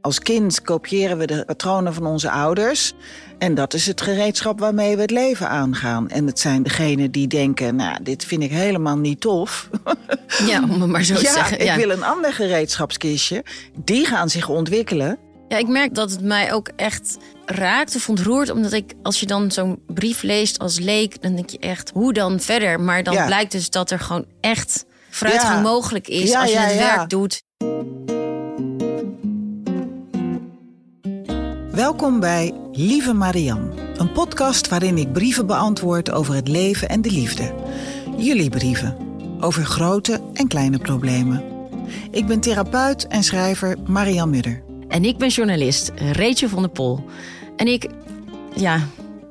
Als kind kopiëren we de patronen van onze ouders. En dat is het gereedschap waarmee we het leven aangaan. En het zijn degenen die denken, nou, dit vind ik helemaal niet tof. Ja, om het maar zo te ja, zeggen. ik wil een ander gereedschapskistje. Die gaan zich ontwikkelen. Ja, ik merk dat het mij ook echt raakt of ontroert. Omdat ik, als je dan zo'n brief leest als leek, dan denk je echt, hoe dan verder? Maar dan Ja. blijkt dus dat er gewoon echt vooruitgang Ja. mogelijk is Ja, als je ja, het ja. werk doet. Welkom bij Lieve Marianne. Een podcast waarin ik brieven beantwoord over het leven en de liefde. Jullie brieven. Over grote en kleine problemen. Ik ben therapeut en schrijver Marianne Mudder. En ik ben journalist, Rachel van der Pol. En ik, ja,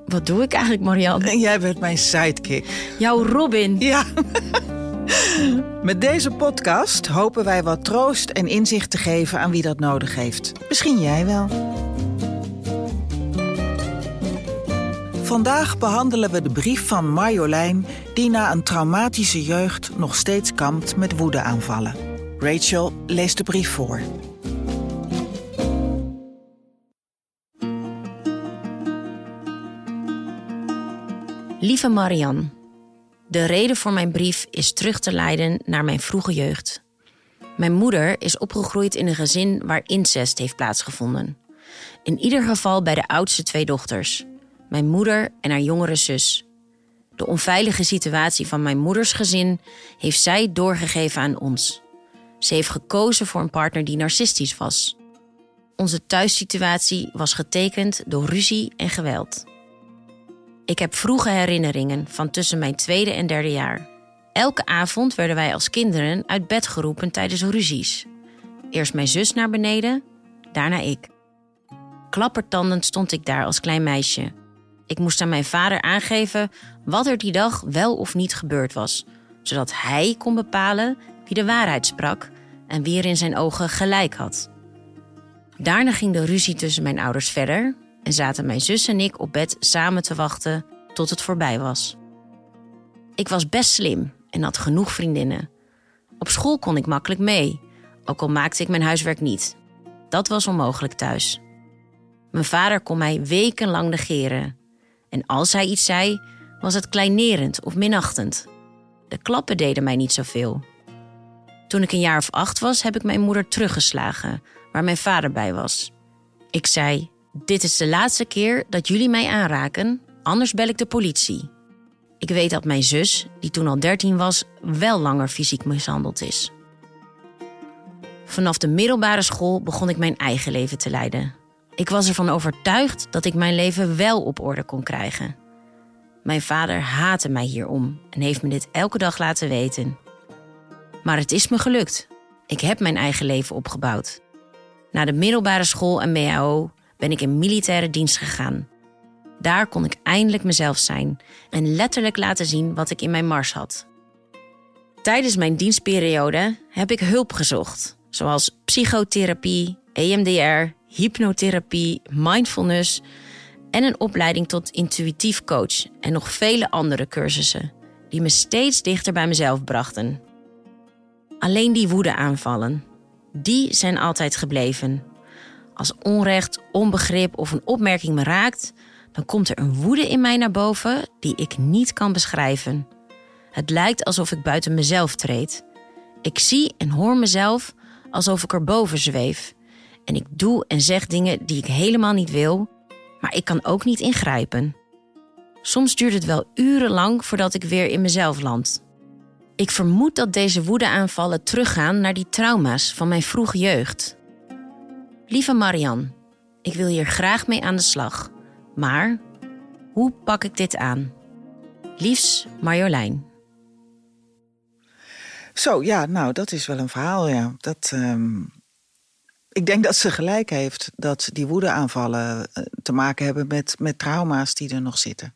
wat doe ik eigenlijk, Marianne? En jij bent mijn sidekick. Jouw Robin. Ja. Met deze podcast hopen wij wat troost en inzicht te geven aan wie dat nodig heeft. Misschien jij wel. Vandaag behandelen we de brief van Marjolein, die na een traumatische jeugd nog steeds kampt met woedeaanvallen. Rachel leest de brief voor. Lieve Marianne, de reden voor mijn brief is terug te leiden naar mijn vroege jeugd. Mijn moeder is opgegroeid in een gezin waar incest heeft plaatsgevonden. In ieder geval bij de oudste twee dochters, mijn moeder en haar jongere zus. De onveilige situatie van mijn moeders gezin heeft zij doorgegeven aan ons. Ze heeft gekozen voor een partner die narcistisch was. Onze thuissituatie was getekend door ruzie en geweld. Ik heb vroege herinneringen van tussen mijn tweede en derde jaar. Elke avond werden wij als kinderen uit bed geroepen tijdens ruzies. Eerst mijn zus naar beneden, daarna ik. Klappertandend stond ik daar als klein meisje. Ik moest aan mijn vader aangeven wat er die dag wel of niet gebeurd was, zodat hij kon bepalen wie de waarheid sprak en wie er in zijn ogen gelijk had. Daarna ging de ruzie tussen mijn ouders verder en zaten mijn zus en ik op bed samen te wachten tot het voorbij was. Ik was best slim en had genoeg vriendinnen. Op school kon ik makkelijk mee, ook al maakte ik mijn huiswerk niet. Dat was onmogelijk thuis. Mijn vader kon mij wekenlang negeren. En als hij iets zei, was het kleinerend of minachtend. De klappen deden mij niet zoveel. Toen ik een jaar of acht was, heb ik mijn moeder teruggeslagen, waar mijn vader bij was. Ik zei: Dit is de laatste keer dat jullie mij aanraken, anders bel ik de politie. Ik weet dat mijn zus, die toen al 13 was, wel langer fysiek mishandeld is. Vanaf de middelbare school begon ik mijn eigen leven te leiden. Ik was ervan overtuigd dat ik mijn leven wel op orde kon krijgen. Mijn vader haatte mij hierom en heeft me dit elke dag laten weten. Maar het is me gelukt. Ik heb mijn eigen leven opgebouwd. Na de middelbare school en MAO ben ik in militaire dienst gegaan. Daar kon ik eindelijk mezelf zijn en letterlijk laten zien wat ik in mijn mars had. Tijdens mijn dienstperiode heb ik hulp gezocht, zoals psychotherapie, EMDR, hypnotherapie, mindfulness en een opleiding tot intuïtief coach en nog vele andere cursussen die me steeds dichter bij mezelf brachten. Alleen die woedeaanvallen, die zijn altijd gebleven. Als onrecht, onbegrip of een opmerking me raakt, dan komt er een woede in mij naar boven die ik niet kan beschrijven. Het lijkt alsof ik buiten mezelf treed. Ik zie en hoor mezelf alsof ik erboven zweef. En ik doe en zeg dingen die ik helemaal niet wil, maar ik kan ook niet ingrijpen. Soms duurt het wel urenlang voordat ik weer in mezelf land. Ik vermoed dat deze woedeaanvallen teruggaan naar die trauma's van mijn vroege jeugd. Lieve Marianne, ik wil hier graag mee aan de slag. Maar hoe pak ik dit aan? Liefs Marjolein. Zo, ja, nou, dat is wel een verhaal, ja. Dat, ehm, ik denk dat ze gelijk heeft dat die woedeaanvallen eh, te maken hebben met, met trauma's die er nog zitten.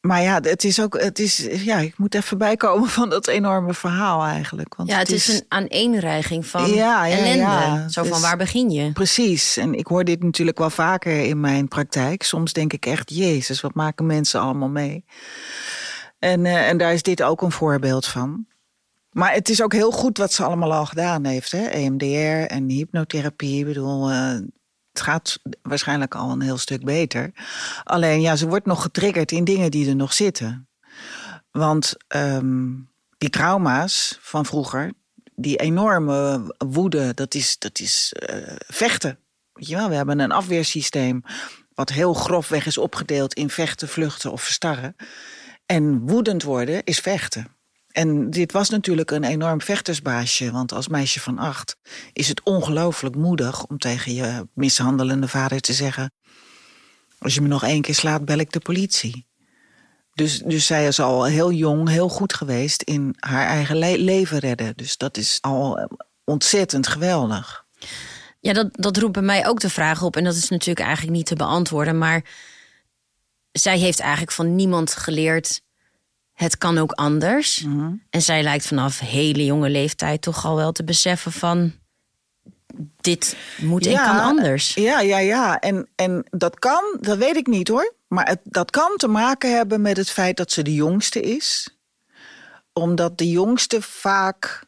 Maar ja, het is ook, het is, ja, ik moet even bijkomen van dat enorme verhaal eigenlijk. Want ja, het, is, een aaneenreiging van ja, ja, ellende. Ja. Zo van dus waar begin je? Precies. En ik hoor dit natuurlijk wel vaker in mijn praktijk. Soms denk ik echt, jezus, wat maken mensen allemaal mee? En, uh, en daar is dit ook een voorbeeld van. Maar het is ook heel goed wat ze allemaal al gedaan heeft. Hè? EMDR en hypnotherapie. Ik bedoel, uh, het gaat waarschijnlijk al een heel stuk beter. Alleen ja, ze wordt nog getriggerd in dingen die er nog zitten. Want um, die trauma's van vroeger, die enorme woede, dat is, dat is uh, vechten. Weet je wel, we hebben een afweersysteem wat heel grofweg is opgedeeld in vechten, vluchten of verstarren. En woedend worden is vechten. En dit was natuurlijk een enorm vechtersbaasje. Want als meisje van acht is het ongelooflijk moedig om tegen je mishandelende vader te zeggen: Als je me nog één keer slaat, bel ik de politie. Dus, dus zij is al heel jong, heel goed geweest in haar eigen leven redden. Dus dat is al ontzettend geweldig. Ja, dat, dat roept bij mij ook de vraag op. En dat is natuurlijk eigenlijk niet te beantwoorden. Maar zij heeft eigenlijk van niemand geleerd het kan ook anders. Mhm. En zij lijkt vanaf hele jonge leeftijd toch al wel te beseffen van dit moet en kan anders. Ja, ja, ja. En, en dat kan, dat weet ik niet hoor. Maar het, dat kan te maken hebben met het feit dat ze de jongste is. Omdat de jongste vaak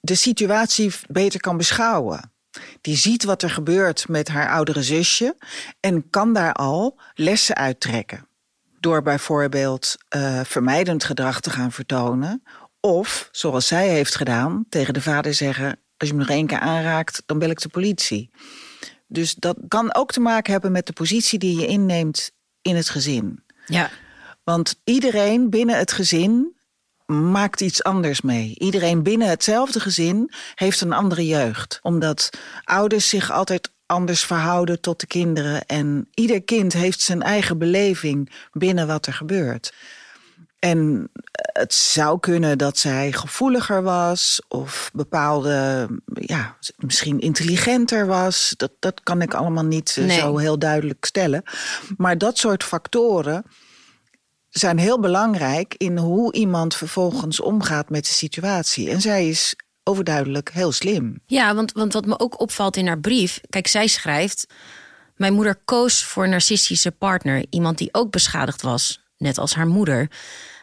de situatie beter kan beschouwen. Die ziet wat er gebeurt met haar oudere zusje en kan daar al lessen uittrekken door bijvoorbeeld uh, vermijdend gedrag te gaan vertonen. Of, zoals zij heeft gedaan, tegen de vader zeggen: Als je me nog één keer aanraakt, dan bel ik de politie. Dus dat kan ook te maken hebben met de positie die je inneemt in het gezin. Ja. Want iedereen binnen het gezin maakt iets anders mee. Iedereen binnen hetzelfde gezin heeft een andere jeugd. Omdat ouders zich altijd anders verhouden tot de kinderen. En ieder kind heeft zijn eigen beleving binnen wat er gebeurt. En het zou kunnen dat zij gevoeliger was of bepaalde, ja, misschien intelligenter was. Dat, dat kan ik allemaal niet eh, zo heel duidelijk stellen. Maar dat soort factoren zijn heel belangrijk in hoe iemand vervolgens omgaat met de situatie. En zij is overduidelijk heel slim. Ja, want, want wat me ook opvalt in haar brief. Kijk, zij schrijft. Mijn moeder koos voor een narcistische partner. Iemand die ook beschadigd was, net als haar moeder.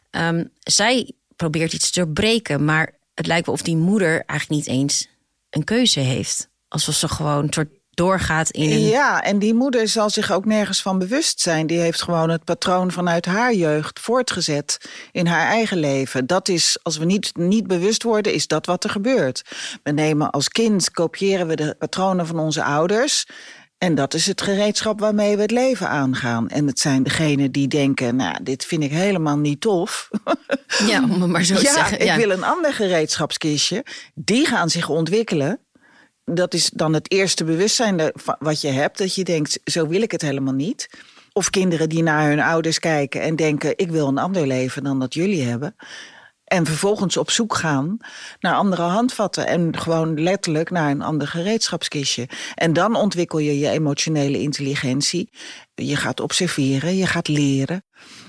Ehm, zij probeert iets te breken, maar het lijkt wel of die moeder eigenlijk niet eens een keuze heeft. Alsof ze gewoon een soort doorgaat in een... Ja, en die moeder zal zich ook nergens van bewust zijn. Die heeft gewoon het patroon vanuit haar jeugd voortgezet in haar eigen leven. Dat is, als we niet, niet bewust worden, is dat wat er gebeurt. We nemen als kind, kopiëren we de patronen van onze ouders... En dat is het gereedschap waarmee we het leven aangaan. En het zijn degenen die denken, nou, dit vind ik helemaal niet tof. Ja, om het maar zo te ja, zeggen. Ja, ik wil een ander gereedschapskistje. Die gaan zich ontwikkelen dat is dan het eerste bewustzijn wat je hebt. Dat je denkt, zo wil ik het helemaal niet. Of kinderen die naar hun ouders kijken en denken: ik wil een ander leven dan dat jullie hebben. En vervolgens op zoek gaan naar andere handvatten. En gewoon letterlijk naar een ander gereedschapskistje. En dan ontwikkel je je emotionele intelligentie. Je gaat observeren, je gaat leren.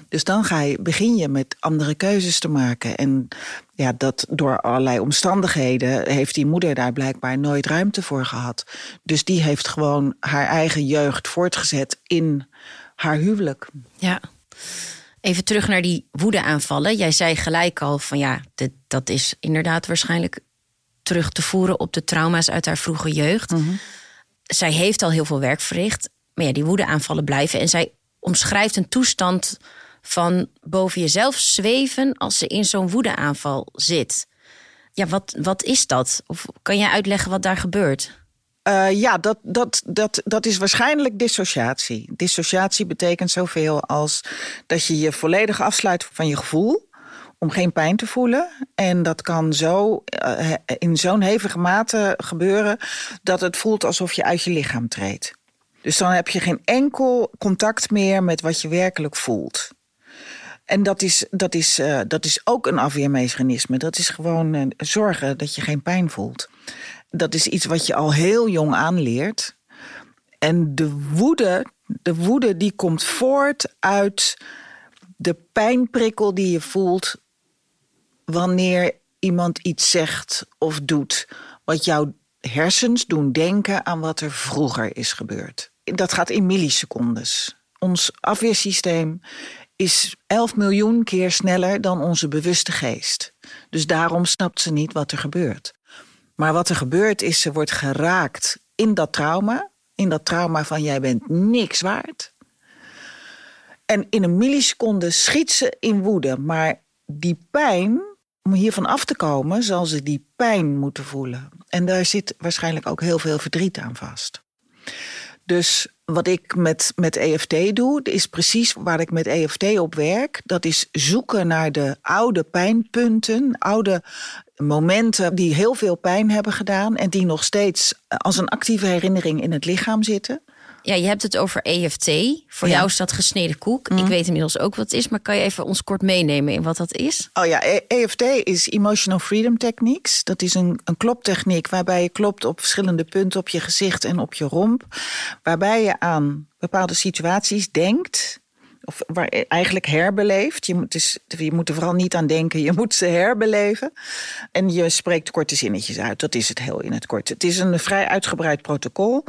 Dus dan ga je, begin je met andere keuzes te maken. En ja, dat door allerlei omstandigheden heeft die moeder daar blijkbaar nooit ruimte voor gehad. Dus die heeft gewoon haar eigen jeugd voortgezet in haar huwelijk. Ja. Even terug naar die woedeaanvallen. Jij zei gelijk al van ja, dit, dat is inderdaad waarschijnlijk terug te voeren op de trauma's uit haar vroege jeugd. Mhm. Zij heeft al heel veel werk verricht, maar ja, die woedeaanvallen blijven. En zij omschrijft een toestand van boven jezelf zweven als ze in zo'n woedeaanval zit. Ja, wat, wat is dat? Of kan jij uitleggen wat daar gebeurt? Uh, ja, dat, dat, dat, dat is waarschijnlijk dissociatie. Dissociatie betekent zoveel als dat je je volledig afsluit van je gevoel om geen pijn te voelen. En dat kan zo uh, in zo'n hevige mate gebeuren dat het voelt alsof je uit je lichaam treedt. Dus dan heb je geen enkel contact meer met wat je werkelijk voelt. En dat is, dat, is, uh, dat is ook een afweermechanisme. Dat is gewoon uh, zorgen dat je geen pijn voelt. Dat is iets wat je al heel jong aanleert. En de woede, de woede die komt voort uit de pijnprikkel die je voelt wanneer iemand iets zegt of doet wat jouw hersens doen denken aan wat er vroeger is gebeurd. Dat gaat in millisecondes. Ons afweersysteem is 11 miljoen keer sneller dan onze bewuste geest. Dus daarom snapt ze niet wat er gebeurt. Maar wat er gebeurt is, ze wordt geraakt in dat trauma. In dat trauma van jij bent niks waard. En in een milliseconde schiet ze in woede. Maar die pijn, om hiervan af te komen, zal ze die pijn moeten voelen. En daar zit waarschijnlijk ook heel veel verdriet aan vast. Dus wat ik met, met EFT doe, is precies waar ik met EFT op werk. Dat is zoeken naar de oude pijnpunten, oude momenten die heel veel pijn hebben gedaan en die nog steeds als een actieve herinnering in het lichaam zitten. Ja, je hebt het over EFT. Voor jou is dat gesneden koek. Ik weet inmiddels ook wat het is, maar kan je even ons kort meenemen in wat dat is? Oh ja, EFT is Emotional Freedom Techniques. Dat is een, een kloptechniek waarbij je klopt op verschillende punten op je gezicht en op je romp. Waarbij je aan bepaalde situaties denkt of waar eigenlijk herbeleeft. Je moet, dus, je moet er vooral niet aan denken, je moet ze herbeleven. En je spreekt korte zinnetjes uit. Dat is het heel in het kort. Het is een vrij uitgebreid protocol.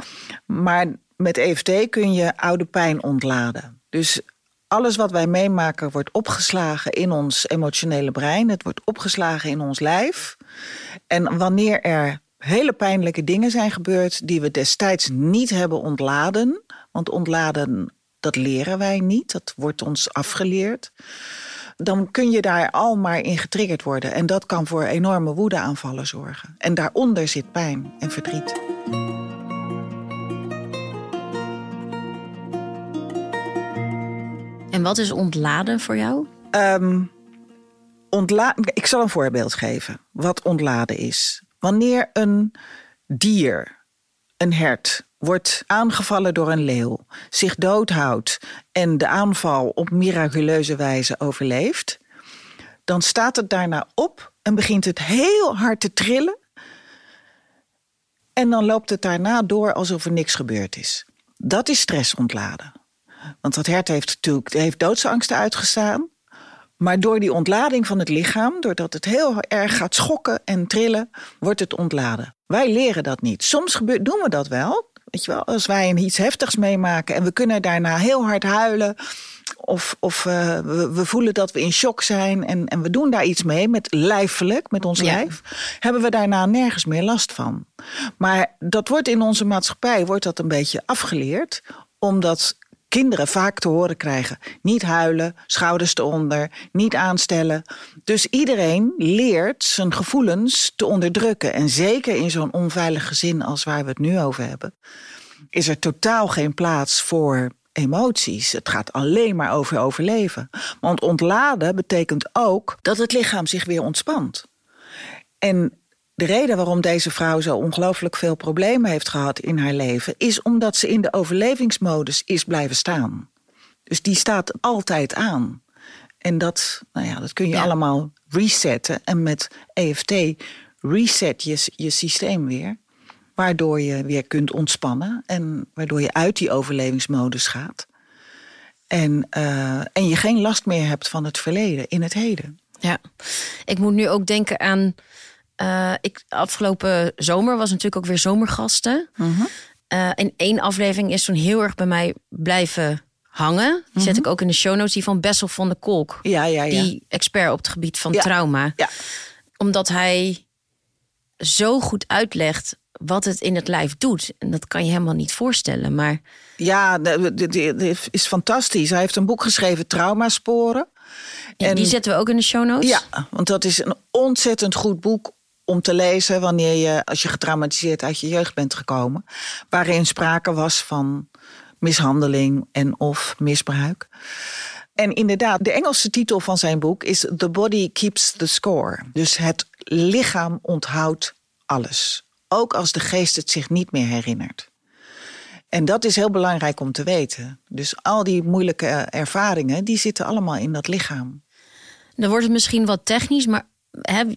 Maar met EFT kun je oude pijn ontladen. Dus alles wat wij meemaken wordt opgeslagen in ons emotionele brein. Het wordt opgeslagen in ons lijf. En wanneer er hele pijnlijke dingen zijn gebeurd die we destijds niet hebben ontladen, want ontladen dat leren wij niet, dat wordt ons afgeleerd. Dan kun je daar al maar in getriggerd worden. En dat kan voor enorme woedeaanvallen zorgen. En daaronder zit pijn en verdriet. En wat is ontladen voor jou? Um, ik zal een voorbeeld geven wat ontladen is. Wanneer een dier, een hert, wordt aangevallen door een leeuw, zich doodhoudt en de aanval op miraculeuze wijze overleeft, dan staat het daarna op en begint het heel hard te trillen. En dan loopt het daarna door alsof er niks gebeurd is. Dat is stress ontladen. Want dat hert heeft natuurlijk heeft doodsangsten uitgestaan. Maar door die ontlading van het lichaam, doordat het heel erg gaat schokken en trillen, wordt het ontladen. Wij leren dat niet. Soms doen we dat wel. Weet je wel, als wij iets heftigs meemaken en we kunnen daarna heel hard huilen. Of, of uh, we, we, voelen dat we in shock zijn en, en we doen daar iets mee, met lijfelijk, met ons lijf, hebben we daarna nergens meer last van. Maar dat wordt in onze maatschappij wordt dat een beetje afgeleerd, omdat kinderen vaak te horen krijgen: niet huilen, schouders eronder, niet aanstellen. Dus iedereen leert zijn gevoelens te onderdrukken. En zeker in zo'n onveilig gezin als waar we het nu over hebben, is er totaal geen plaats voor emoties. Het gaat alleen maar over overleven. Want ontladen betekent ook dat het lichaam zich weer ontspant. En de reden waarom deze vrouw zo ongelooflijk veel problemen heeft gehad in haar leven, is omdat ze in de overlevingsmodus is blijven staan. Dus die staat altijd aan. En dat, nou ja, dat kun je allemaal resetten. En met EFT reset je je systeem weer. Waardoor je weer kunt ontspannen en waardoor je uit die overlevingsmodus gaat. En, uh, en je geen last meer hebt van het verleden in het heden. Ja, ik moet nu ook denken aan uh, ik, afgelopen zomer was natuurlijk ook weer zomergasten. Uh in één aflevering is toen heel erg bij mij blijven hangen. Die zet mhm. ik ook in de show notes. Die van Bessel van de Kolk. Ja, ja, ja. Die expert op het gebied van trauma. Ja. Omdat hij zo goed uitlegt wat het in het lijf doet. En dat kan je helemaal niet voorstellen. Maar... Ja, dat is fantastisch. Hij heeft een boek geschreven, Traumasporen. En die zetten we ook in de show notes. Ja, want dat is een ontzettend goed boek om te lezen wanneer je, als je getraumatiseerd uit je jeugd bent gekomen, waarin sprake was van mishandeling en of misbruik. En inderdaad, de Engelse titel van zijn boek is The Body Keeps the Score. Dus het lichaam onthoudt alles. Ook als de geest het zich niet meer herinnert. En dat is heel belangrijk om te weten. Dus al die moeilijke ervaringen, die zitten allemaal in dat lichaam. Dan wordt het misschien wat technisch, maar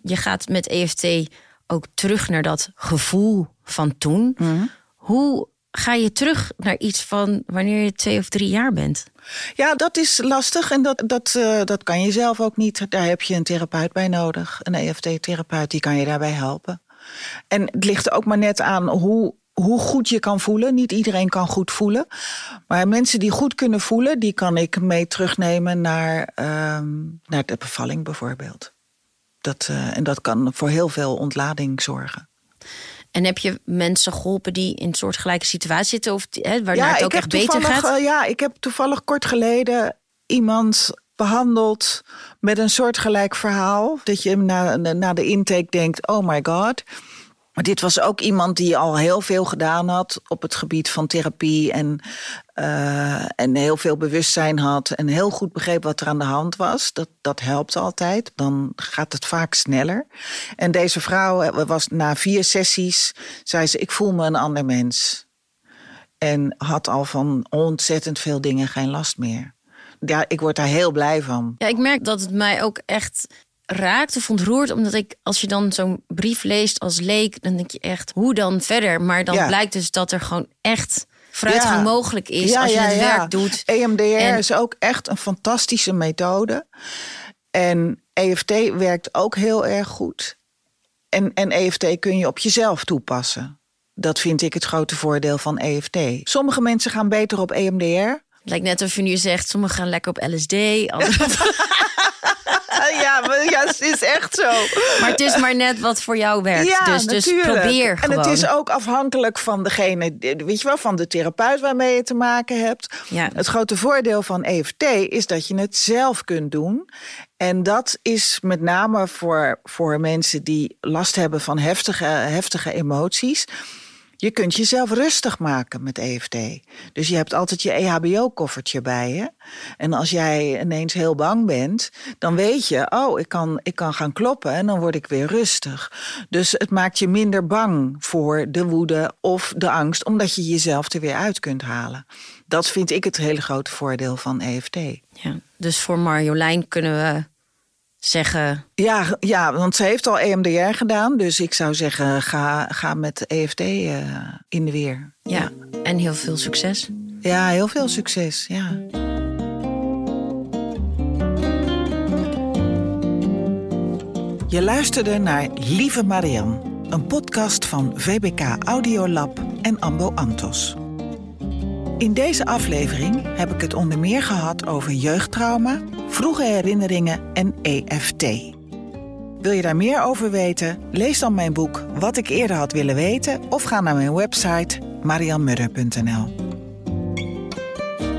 je gaat met EFT ook terug naar dat gevoel van toen. Mhm. Hoe ga je terug naar iets van wanneer je twee of drie jaar bent? Ja, dat is lastig en dat, dat, eh, dat kan je zelf ook niet. Daar heb je een therapeut bij nodig. Een EFT-therapeut, die kan je daarbij helpen. En het ligt ook maar net aan hoe, hoe goed je kan voelen. Niet iedereen kan goed voelen. Maar mensen die goed kunnen voelen, die kan ik mee terugnemen naar, ehm, naar de bevalling bijvoorbeeld. Dat, eh, en dat kan voor heel veel ontlading zorgen. En heb je mensen geholpen die in een soortgelijke situatie zitten, of hè, waarna het ook echt beter gaat? eh, ja, ik heb toevallig kort geleden iemand behandeld met een soortgelijk verhaal. Dat je na, na de intake denkt, oh my god. Maar dit was ook iemand die al heel veel gedaan had op het gebied van therapie en, eh, en heel veel bewustzijn had en heel goed begreep wat er aan de hand was. Dat, dat helpt altijd. Dan gaat het vaak sneller. En deze vrouw eh, was na vier sessies, zei ze, ik voel me een ander mens. En had al van ontzettend veel dingen geen last meer. Ja, ik word daar heel blij van. Ja, ik merk dat het mij ook echt raakt of ontroert. Omdat ik, als je dan zo'n brief leest als leek, dan denk je echt, hoe dan verder? Maar dan Ja. blijkt dus dat er gewoon echt vooruitgang Ja. mogelijk is als je het werk doet. EMDR En- is ook echt een fantastische methode. En EFT werkt ook heel erg goed. En, en EFT kun je op jezelf toepassen. Dat vind ik het grote voordeel van EFT. Sommige mensen gaan beter op EMDR. Het lijkt net of je nu zegt, sommigen gaan lekker op LSD. anderen- ja, maar, ja, het is echt zo. maar het is maar net wat voor jou werkt. dus, dus natuurlijk. probeer gewoon. En het is ook afhankelijk van degene, weet je wel, van de therapeut waarmee je te maken hebt. Ja. Het grote voordeel van EFT is dat je het zelf kunt doen. En dat is met name voor, voor mensen die last hebben van heftige, heftige emoties. Je kunt jezelf rustig maken met EFT. Dus je hebt altijd je EHBO-koffertje bij je. En als jij ineens heel bang bent, dan weet je, oh, ik kan, ik kan gaan kloppen en dan word ik weer rustig. Dus het maakt je minder bang voor de woede of de angst, omdat je jezelf er weer uit kunt halen. Dat vind ik het hele grote voordeel van EFT. Ja. Dus voor Marjolein kunnen we zeggen... Ja, ja, want ze heeft al EMDR gedaan. Dus ik zou zeggen, ga, ga met EFT eh, in de weer. Ja, en heel veel succes. Ja, heel veel succes. Ja. Je luisterde naar Lieve Marianne, een podcast van VBK Audiolab en Ambo Antos. In deze aflevering heb ik het onder meer gehad over jeugdtrauma, vroege herinneringen en EFT. Wil je daar meer over weten? Lees dan mijn boek Wat ik eerder had willen weten of ga naar mijn website marianmudder.nl.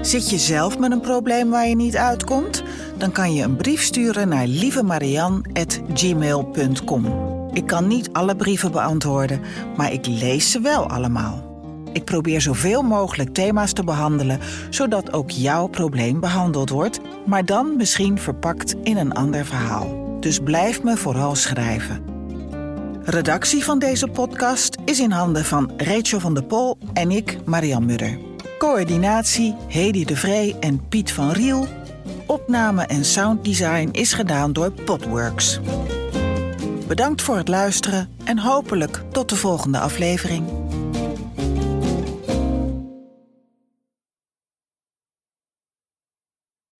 Zit je zelf met een probleem waar je niet uitkomt? Dan kan je een brief sturen naar lievemarian.gmail.com. Ik kan niet alle brieven beantwoorden, maar ik lees ze wel allemaal. Ik probeer zoveel mogelijk thema's te behandelen, zodat ook jouw probleem behandeld wordt, maar dan misschien verpakt in een ander verhaal. Dus blijf me vooral schrijven. Redactie van deze podcast is in handen van Rachel van der Pol en ik, Marian Mudder. Coördinatie Hedy de Vree en Piet van Riel. Opname en sounddesign is gedaan door Podworks. Bedankt voor het luisteren en hopelijk tot de volgende aflevering.